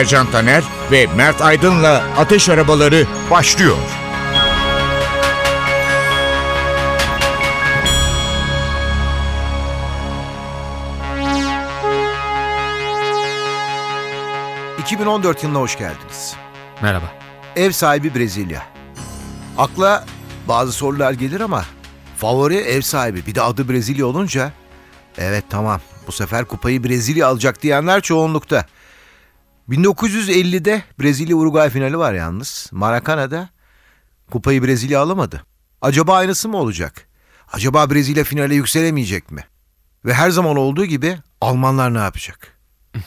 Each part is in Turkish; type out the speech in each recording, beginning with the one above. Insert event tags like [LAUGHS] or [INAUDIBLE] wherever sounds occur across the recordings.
Ercan Taner ve Mert Aydın'la Ateş Arabaları başlıyor. ...2014 yılına hoş geldiniz. Merhaba. Ev sahibi Brezilya. Akla bazı sorular gelir ama... ...favori ev sahibi bir de adı Brezilya olunca... ...evet tamam bu sefer kupayı Brezilya alacak diyenler çoğunlukta. 1950'de Brezilya-Uruguay finali var yalnız. Maracana'da kupayı Brezilya alamadı. Acaba aynısı mı olacak? Acaba Brezilya finale yükselemeyecek mi? Ve her zaman olduğu gibi Almanlar ne yapacak? [LAUGHS]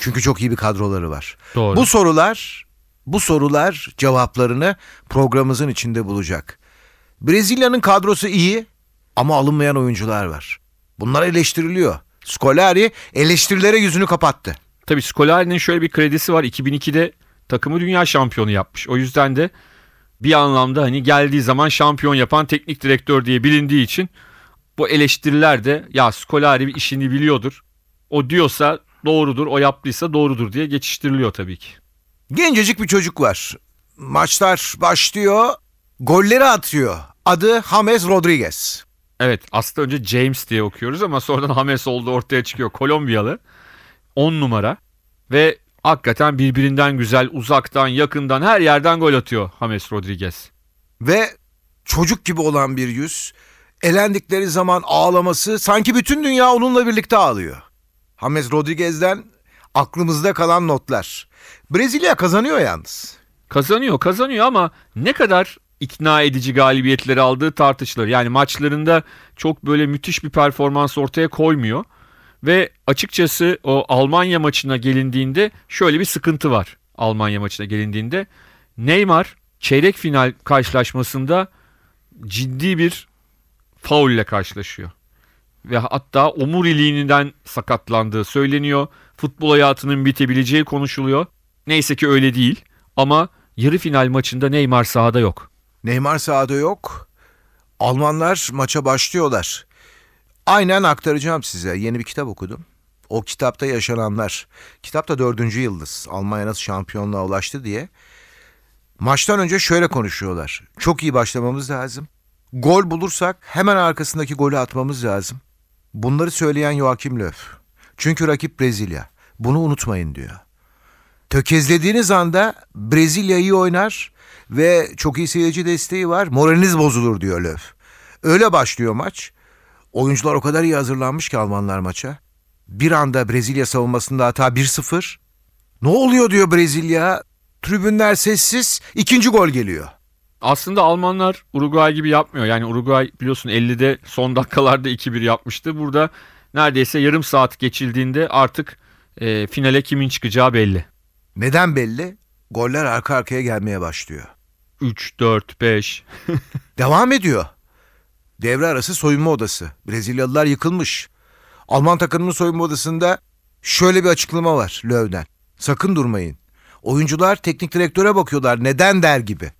Çünkü çok iyi bir kadroları var. Doğru. Bu sorular, bu sorular cevaplarını programımızın içinde bulacak. Brezilya'nın kadrosu iyi ama alınmayan oyuncular var. Bunlar eleştiriliyor. Scolari eleştirilere yüzünü kapattı. Tabii Scolari'nin şöyle bir kredisi var. 2002'de takımı dünya şampiyonu yapmış. O yüzden de bir anlamda hani geldiği zaman şampiyon yapan teknik direktör diye bilindiği için bu eleştiriler de ya Scolari bir işini biliyordur. O diyorsa doğrudur, o yaptıysa doğrudur diye geçiştiriliyor tabii ki. Gencecik bir çocuk var. Maçlar başlıyor, golleri atıyor. Adı James Rodriguez. Evet aslında önce James diye okuyoruz ama sonradan James oldu ortaya çıkıyor. Kolombiyalı 10 numara ve hakikaten birbirinden güzel uzaktan yakından her yerden gol atıyor James Rodriguez. Ve çocuk gibi olan bir yüz. Elendikleri zaman ağlaması sanki bütün dünya onunla birlikte ağlıyor. James Rodriguez'den aklımızda kalan notlar. Brezilya kazanıyor yalnız. Kazanıyor kazanıyor ama ne kadar ikna edici galibiyetleri aldığı tartışılır. Yani maçlarında çok böyle müthiş bir performans ortaya koymuyor. Ve açıkçası o Almanya maçına gelindiğinde şöyle bir sıkıntı var. Almanya maçına gelindiğinde Neymar çeyrek final karşılaşmasında ciddi bir faulle karşılaşıyor. Ve hatta omuriliğinden sakatlandığı söyleniyor. Futbol hayatının bitebileceği konuşuluyor. Neyse ki öyle değil ama yarı final maçında Neymar sahada yok. Neymar sahada yok. Almanlar maça başlıyorlar. Aynen aktaracağım size. Yeni bir kitap okudum. O kitapta yaşananlar. Kitapta dördüncü yıldız. Almanya nasıl şampiyonluğa ulaştı diye. Maçtan önce şöyle konuşuyorlar. Çok iyi başlamamız lazım. Gol bulursak hemen arkasındaki golü atmamız lazım. Bunları söyleyen Joachim Löw. Çünkü rakip Brezilya. Bunu unutmayın diyor. Tökezlediğiniz anda Brezilya iyi oynar ve çok iyi seyirci desteği var. Moraliniz bozulur diyor Löw. Öyle başlıyor maç. Oyuncular o kadar iyi hazırlanmış ki Almanlar maça. Bir anda Brezilya savunmasında hata 1-0. Ne oluyor diyor Brezilya. Tribünler sessiz. İkinci gol geliyor. Aslında Almanlar Uruguay gibi yapmıyor. Yani Uruguay biliyorsun 50'de son dakikalarda 2-1 yapmıştı. Burada neredeyse yarım saat geçildiğinde artık e, finale kimin çıkacağı belli. Neden belli? Goller arka arkaya gelmeye başlıyor. 3, 4, 5. Devam ediyor. Devre arası soyunma odası. Brezilyalılar yıkılmış. Alman takımının soyunma odasında şöyle bir açıklama var Löw'den. Sakın durmayın. Oyuncular teknik direktöre bakıyorlar neden der gibi.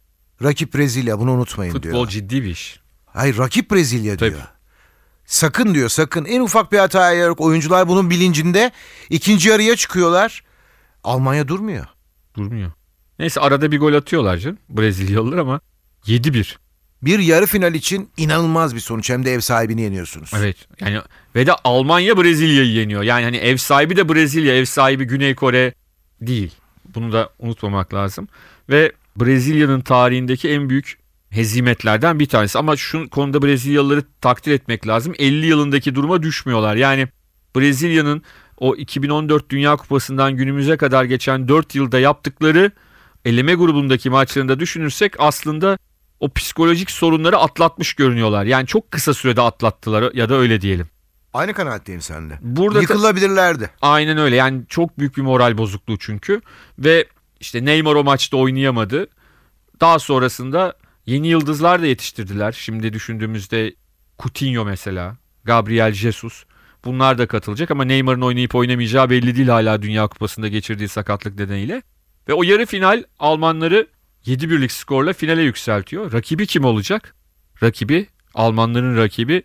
Rakip Brezilya bunu unutmayın Futbol diyor. ciddi bir iş. Hayır rakip Brezilya diyor. Tabii. Sakın diyor sakın. En ufak bir hata yok. Oyuncular bunun bilincinde. ikinci yarıya çıkıyorlar. Almanya durmuyor. Durmuyor. Neyse arada bir gol atıyorlar canım Brezilyalılar ama 7-1. Bir yarı final için inanılmaz bir sonuç. Hem de ev sahibini yeniyorsunuz. Evet yani ve de Almanya Brezilya'yı yeniyor. Yani hani ev sahibi de Brezilya, ev sahibi Güney Kore değil. Bunu da unutmamak lazım. Ve Brezilya'nın tarihindeki en büyük hezimetlerden bir tanesi. Ama şu konuda Brezilyalıları takdir etmek lazım. 50 yılındaki duruma düşmüyorlar. Yani Brezilya'nın o 2014 Dünya Kupası'ndan günümüze kadar geçen 4 yılda yaptıkları eleme grubundaki maçlarında düşünürsek aslında o psikolojik sorunları atlatmış görünüyorlar. Yani çok kısa sürede atlattılar ya da öyle diyelim. Aynı kanaatteyim sende. Burada Yıkılabilirlerdi. Aynen öyle. Yani çok büyük bir moral bozukluğu çünkü. Ve işte Neymar o maçta oynayamadı. Daha sonrasında yeni yıldızlar da yetiştirdiler. Şimdi düşündüğümüzde Coutinho mesela, Gabriel Jesus. Bunlar da katılacak ama Neymar'ın oynayıp oynamayacağı belli değil hala Dünya Kupası'nda geçirdiği sakatlık nedeniyle. Ve o yarı final Almanları 7 birlik skorla finale yükseltiyor. Rakibi kim olacak? Rakibi, Almanların rakibi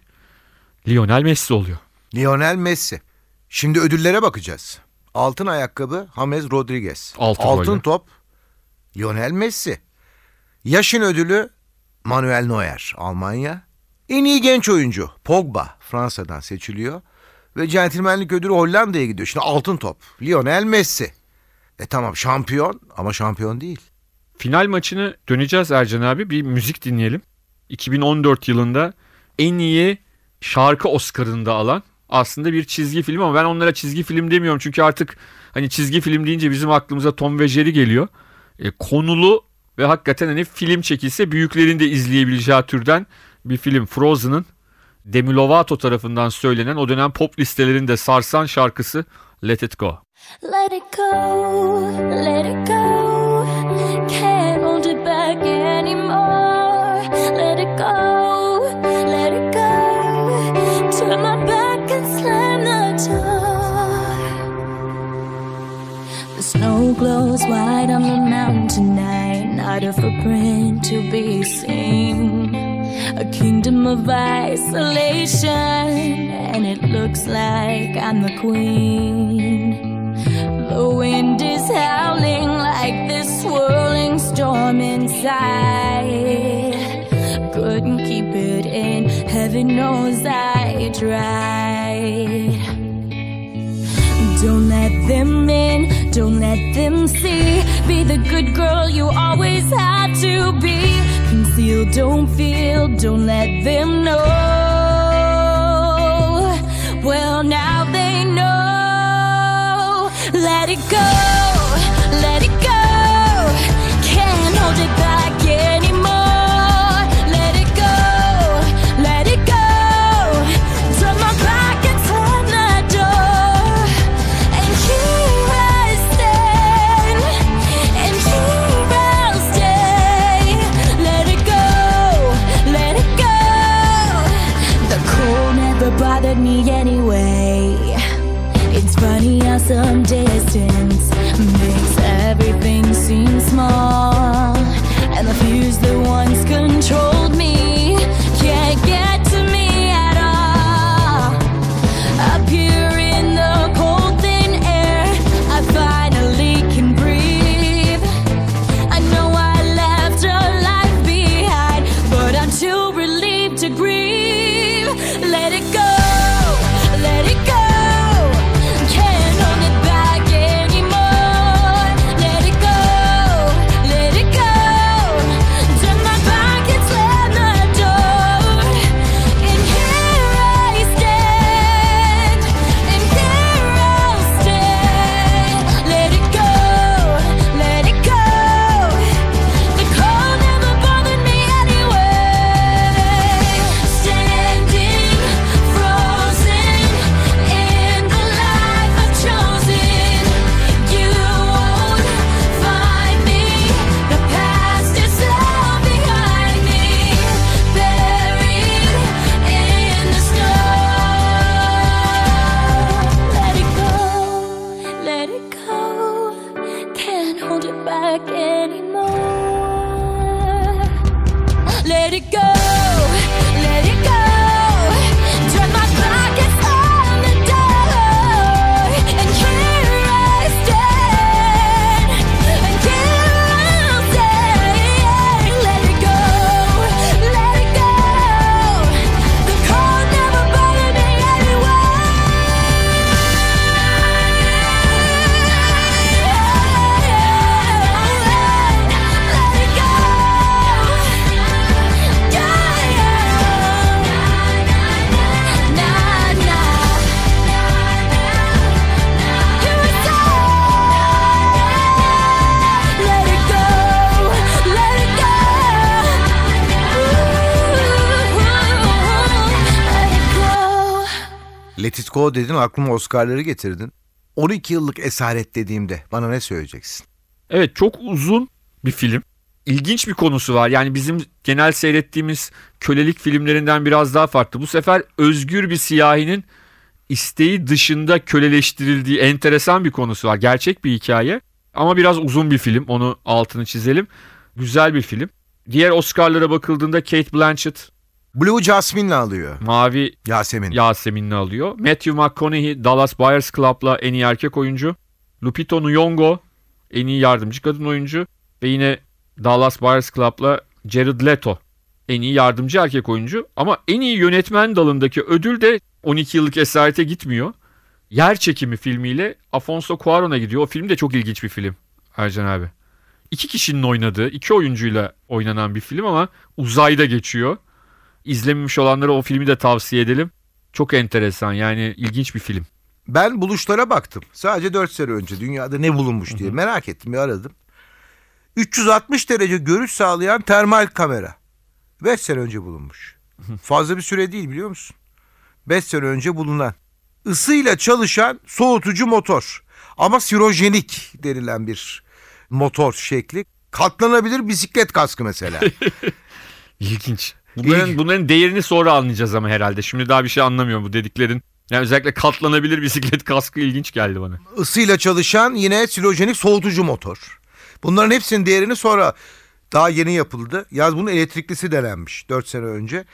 Lionel Messi oluyor. Lionel Messi. Şimdi ödüllere bakacağız. Altın ayakkabı James Rodriguez. Altın Altın top Lionel Messi. Yaşın ödülü Manuel Neuer Almanya. En iyi genç oyuncu Pogba Fransa'dan seçiliyor. Ve centilmenlik ödülü Hollanda'ya gidiyor. Şimdi altın top Lionel Messi. E tamam şampiyon ama şampiyon değil. Final maçını döneceğiz Ercan abi. Bir müzik dinleyelim. 2014 yılında en iyi şarkı Oscar'ını da alan aslında bir çizgi film ama ben onlara çizgi film demiyorum çünkü artık hani çizgi film deyince bizim aklımıza Tom ve Jerry geliyor. E, konulu ve hakikaten hani film çekilse büyüklerin de izleyebileceği türden bir film Frozen'ın Demi Lovato tarafından söylenen o dönem pop listelerinde sarsan şarkısı Let It Go. Let it go, let it go. Can't hold it back anymore. Let it go, let it go. Turn my back and slam the door. The snow glows white on the mountain tonight, not a footprint to be seen. A kingdom of isolation, and it looks like I'm the queen. The wind is howling like this swirling storm inside. Couldn't keep it in, heaven knows I tried. Don't let them in, don't let them see. Be the good girl you always had to be. Conceal, don't feel, don't let them know. Let it go, Go dedin aklıma Oscar'ları getirdin. 12 yıllık esaret dediğimde bana ne söyleyeceksin? Evet çok uzun bir film. İlginç bir konusu var. Yani bizim genel seyrettiğimiz kölelik filmlerinden biraz daha farklı. Bu sefer özgür bir siyahinin isteği dışında köleleştirildiği enteresan bir konusu var. Gerçek bir hikaye ama biraz uzun bir film. Onu altını çizelim. Güzel bir film. Diğer Oscar'lara bakıldığında Kate Blanchett Blue Jasmine'le alıyor. Mavi Yasemin. Yasemin'le alıyor. Matthew McConaughey Dallas Buyers Club'la en iyi erkek oyuncu. Lupito Nyong'o en iyi yardımcı kadın oyuncu. Ve yine Dallas Buyers Club'la Jared Leto en iyi yardımcı erkek oyuncu. Ama en iyi yönetmen dalındaki ödül de 12 yıllık esarete gitmiyor. Yer çekimi filmiyle Afonso Cuarón'a gidiyor. O film de çok ilginç bir film Ercan abi. İki kişinin oynadığı, iki oyuncuyla oynanan bir film ama uzayda geçiyor. İzlememiş olanlara o filmi de tavsiye edelim. Çok enteresan yani ilginç bir film. Ben buluşlara baktım. Sadece 4 sene önce dünyada ne bulunmuş diye merak ettim bir aradım. 360 derece görüş sağlayan termal kamera. 5 sene önce bulunmuş. Fazla bir süre değil biliyor musun? 5 sene önce bulunan. Isıyla çalışan soğutucu motor. Ama sirojenik denilen bir motor şekli. Katlanabilir bisiklet kaskı mesela. [LAUGHS] [LAUGHS] İlginç. Bunların, bunların değerini sonra anlayacağız ama herhalde. Şimdi daha bir şey anlamıyorum bu dediklerin. Yani özellikle katlanabilir bisiklet kaskı ilginç geldi bana. ısıyla çalışan yine silojenik soğutucu motor. Bunların hepsinin değerini sonra daha yeni yapıldı. Yaz bunun elektriklisi denenmiş 4 sene önce.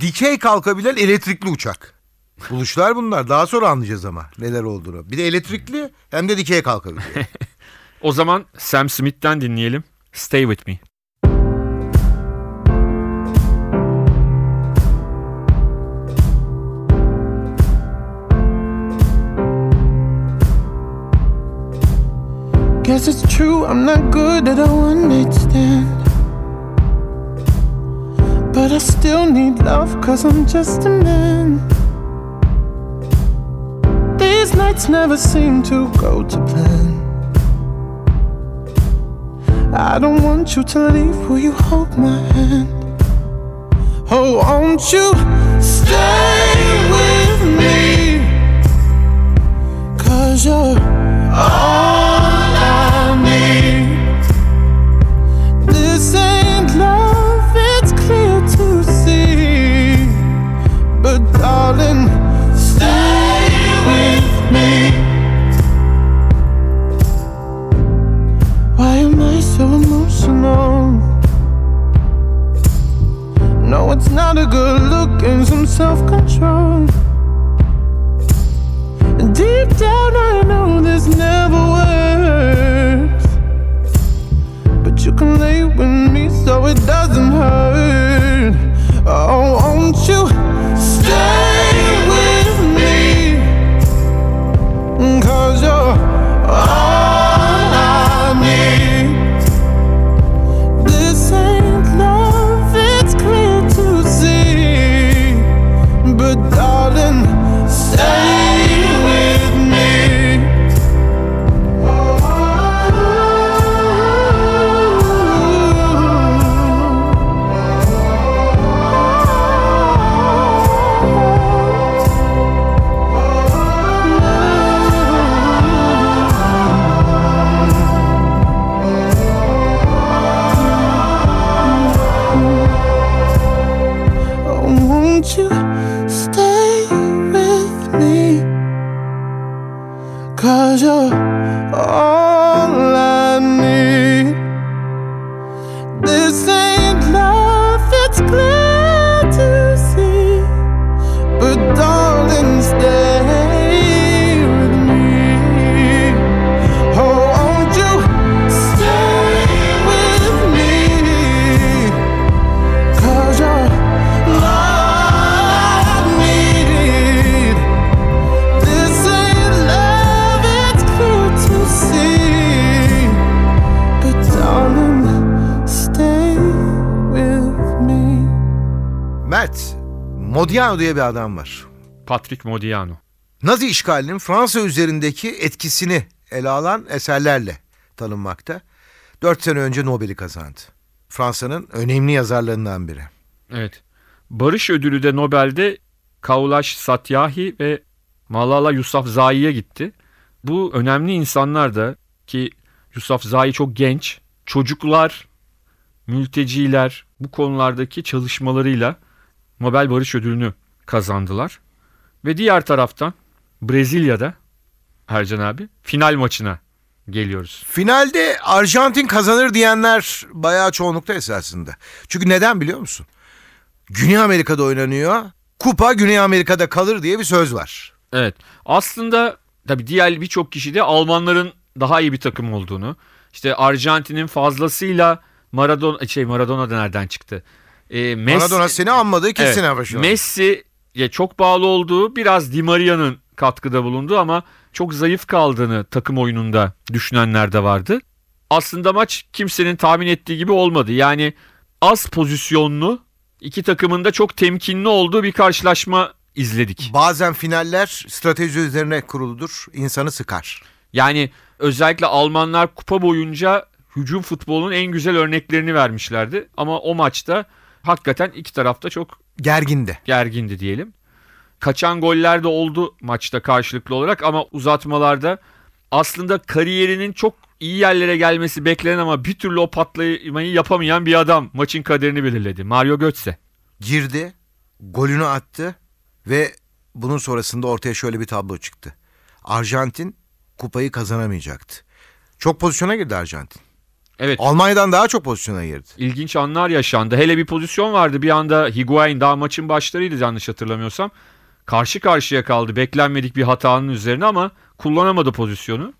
Dikey kalkabilen elektrikli uçak. Buluşlar bunlar. Daha sonra anlayacağız ama neler olduğunu. Bir de elektrikli hem de dikey kalkabiliyor. [LAUGHS] O zaman Sam Smith'ten dinleyelim. Stay With Me. Guess it's true, I'm not good at a one night stand. But I still need love, cause I'm just a man. These nights never seem to go to plan. I don't want you to leave, will you hold my hand? Oh, won't you stay with me? Cause you're all it's not a good look and some self control. Deep down, I know this never works. But you can lay with me so it doesn't hurt. Oh, won't you Modiano diye bir adam var. Patrick Modiano. Nazi işgalinin Fransa üzerindeki etkisini ele alan eserlerle tanınmakta. 4 sene önce Nobel'i kazandı. Fransa'nın önemli yazarlarından biri. Evet. Barış ödülü de Nobel'de Kaulaş Satyahi ve Malala Yousafzai'ye gitti. Bu önemli insanlar da ki Yousafzai çok genç. Çocuklar, mülteciler bu konulardaki çalışmalarıyla Nobel Barış Ödülünü kazandılar. Ve diğer taraftan Brezilya'da Ercan abi final maçına geliyoruz. Finalde Arjantin kazanır diyenler bayağı çoğunlukta esasında. Çünkü neden biliyor musun? Güney Amerika'da oynanıyor. Kupa Güney Amerika'da kalır diye bir söz var. Evet. Aslında tabii diğer birçok kişi de Almanların daha iyi bir takım olduğunu, işte Arjantin'in fazlasıyla Maradona şey Maradona nereden çıktı? Ee, Messi, Maradona seni anmadığı kesin Evet, ama şu an. Messi ya çok bağlı olduğu biraz Di Maria'nın katkıda bulundu ama çok zayıf kaldığını takım oyununda düşünenler de vardı. Aslında maç kimsenin tahmin ettiği gibi olmadı. Yani az pozisyonlu iki takımın da çok temkinli olduğu bir karşılaşma izledik. Bazen finaller strateji üzerine kuruludur. insanı sıkar. Yani özellikle Almanlar kupa boyunca hücum futbolunun en güzel örneklerini vermişlerdi. Ama o maçta hakikaten iki tarafta çok Gergindi. gergindi diyelim. Kaçan goller de oldu maçta karşılıklı olarak ama uzatmalarda aslında kariyerinin çok iyi yerlere gelmesi beklenen ama bir türlü o patlamayı yapamayan bir adam maçın kaderini belirledi. Mario Götze. Girdi, golünü attı ve bunun sonrasında ortaya şöyle bir tablo çıktı. Arjantin kupayı kazanamayacaktı. Çok pozisyona girdi Arjantin. Evet. Almanya'dan daha çok pozisyona girdi. ilginç anlar yaşandı. Hele bir pozisyon vardı. Bir anda Higuain daha maçın başlarıydı yanlış hatırlamıyorsam. Karşı karşıya kaldı. Beklenmedik bir hatanın üzerine ama kullanamadı pozisyonu.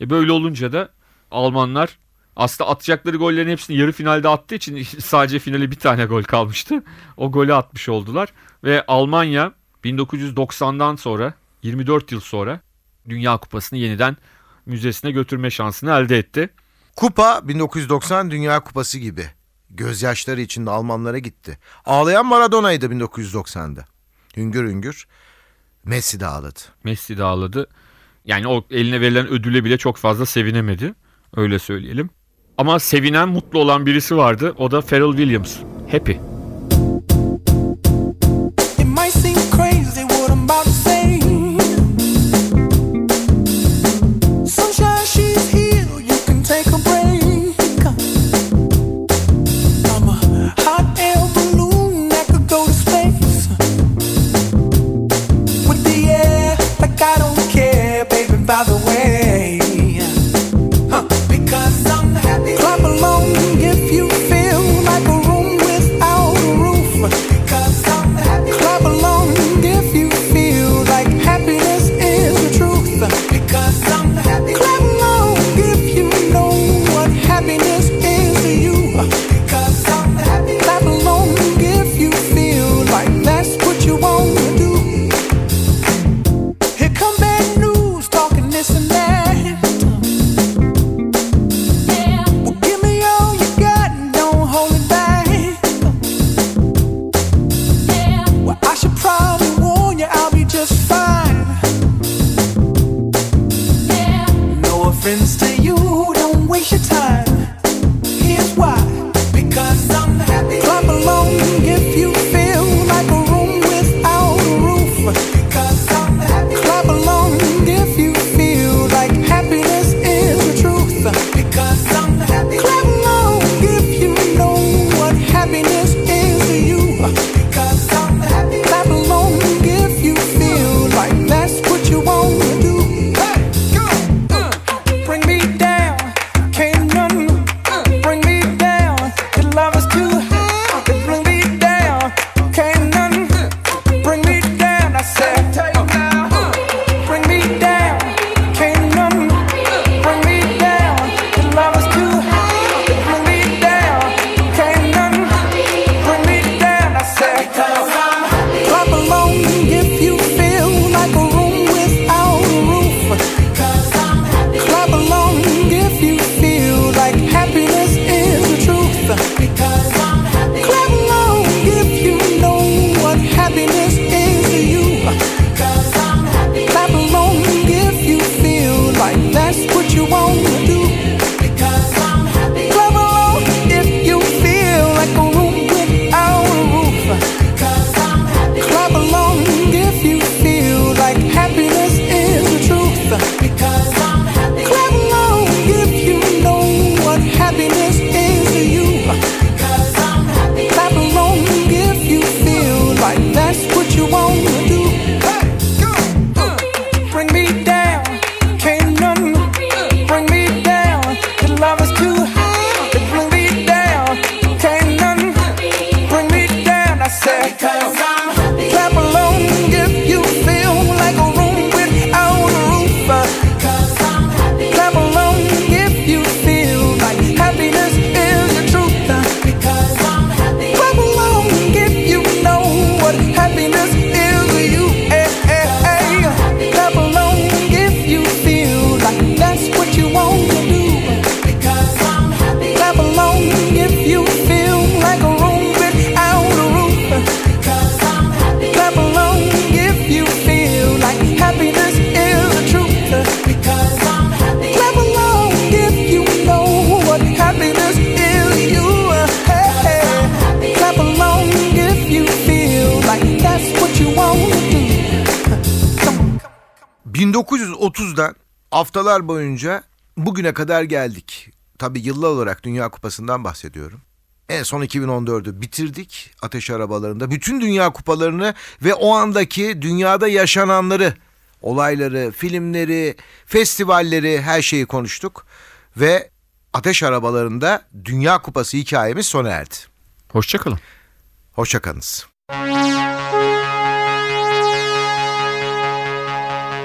E böyle olunca da Almanlar aslında atacakları gollerin hepsini yarı finalde attığı için [LAUGHS] sadece finale bir tane gol kalmıştı. O golü atmış oldular. Ve Almanya 1990'dan sonra 24 yıl sonra Dünya Kupası'nı yeniden müzesine götürme şansını elde etti. Kupa 1990 Dünya Kupası gibi. Gözyaşları içinde Almanlara gitti. Ağlayan Maradona'ydı 1990'da. Hüngür hüngür. Messi de ağladı. Messi de ağladı. Yani o eline verilen ödüle bile çok fazla sevinemedi. Öyle söyleyelim. Ama sevinen, mutlu olan birisi vardı. O da Pharrell Williams. Happy. It might seem 1930'dan haftalar boyunca bugüne kadar geldik. Tabii yıllar olarak Dünya Kupası'ndan bahsediyorum. En son 2014'ü bitirdik ateş arabalarında. Bütün dünya kupalarını ve o andaki dünyada yaşananları, olayları, filmleri, festivalleri her şeyi konuştuk. Ve ateş arabalarında Dünya Kupası hikayemiz sona erdi. Hoşçakalın. Hoşçakalınız.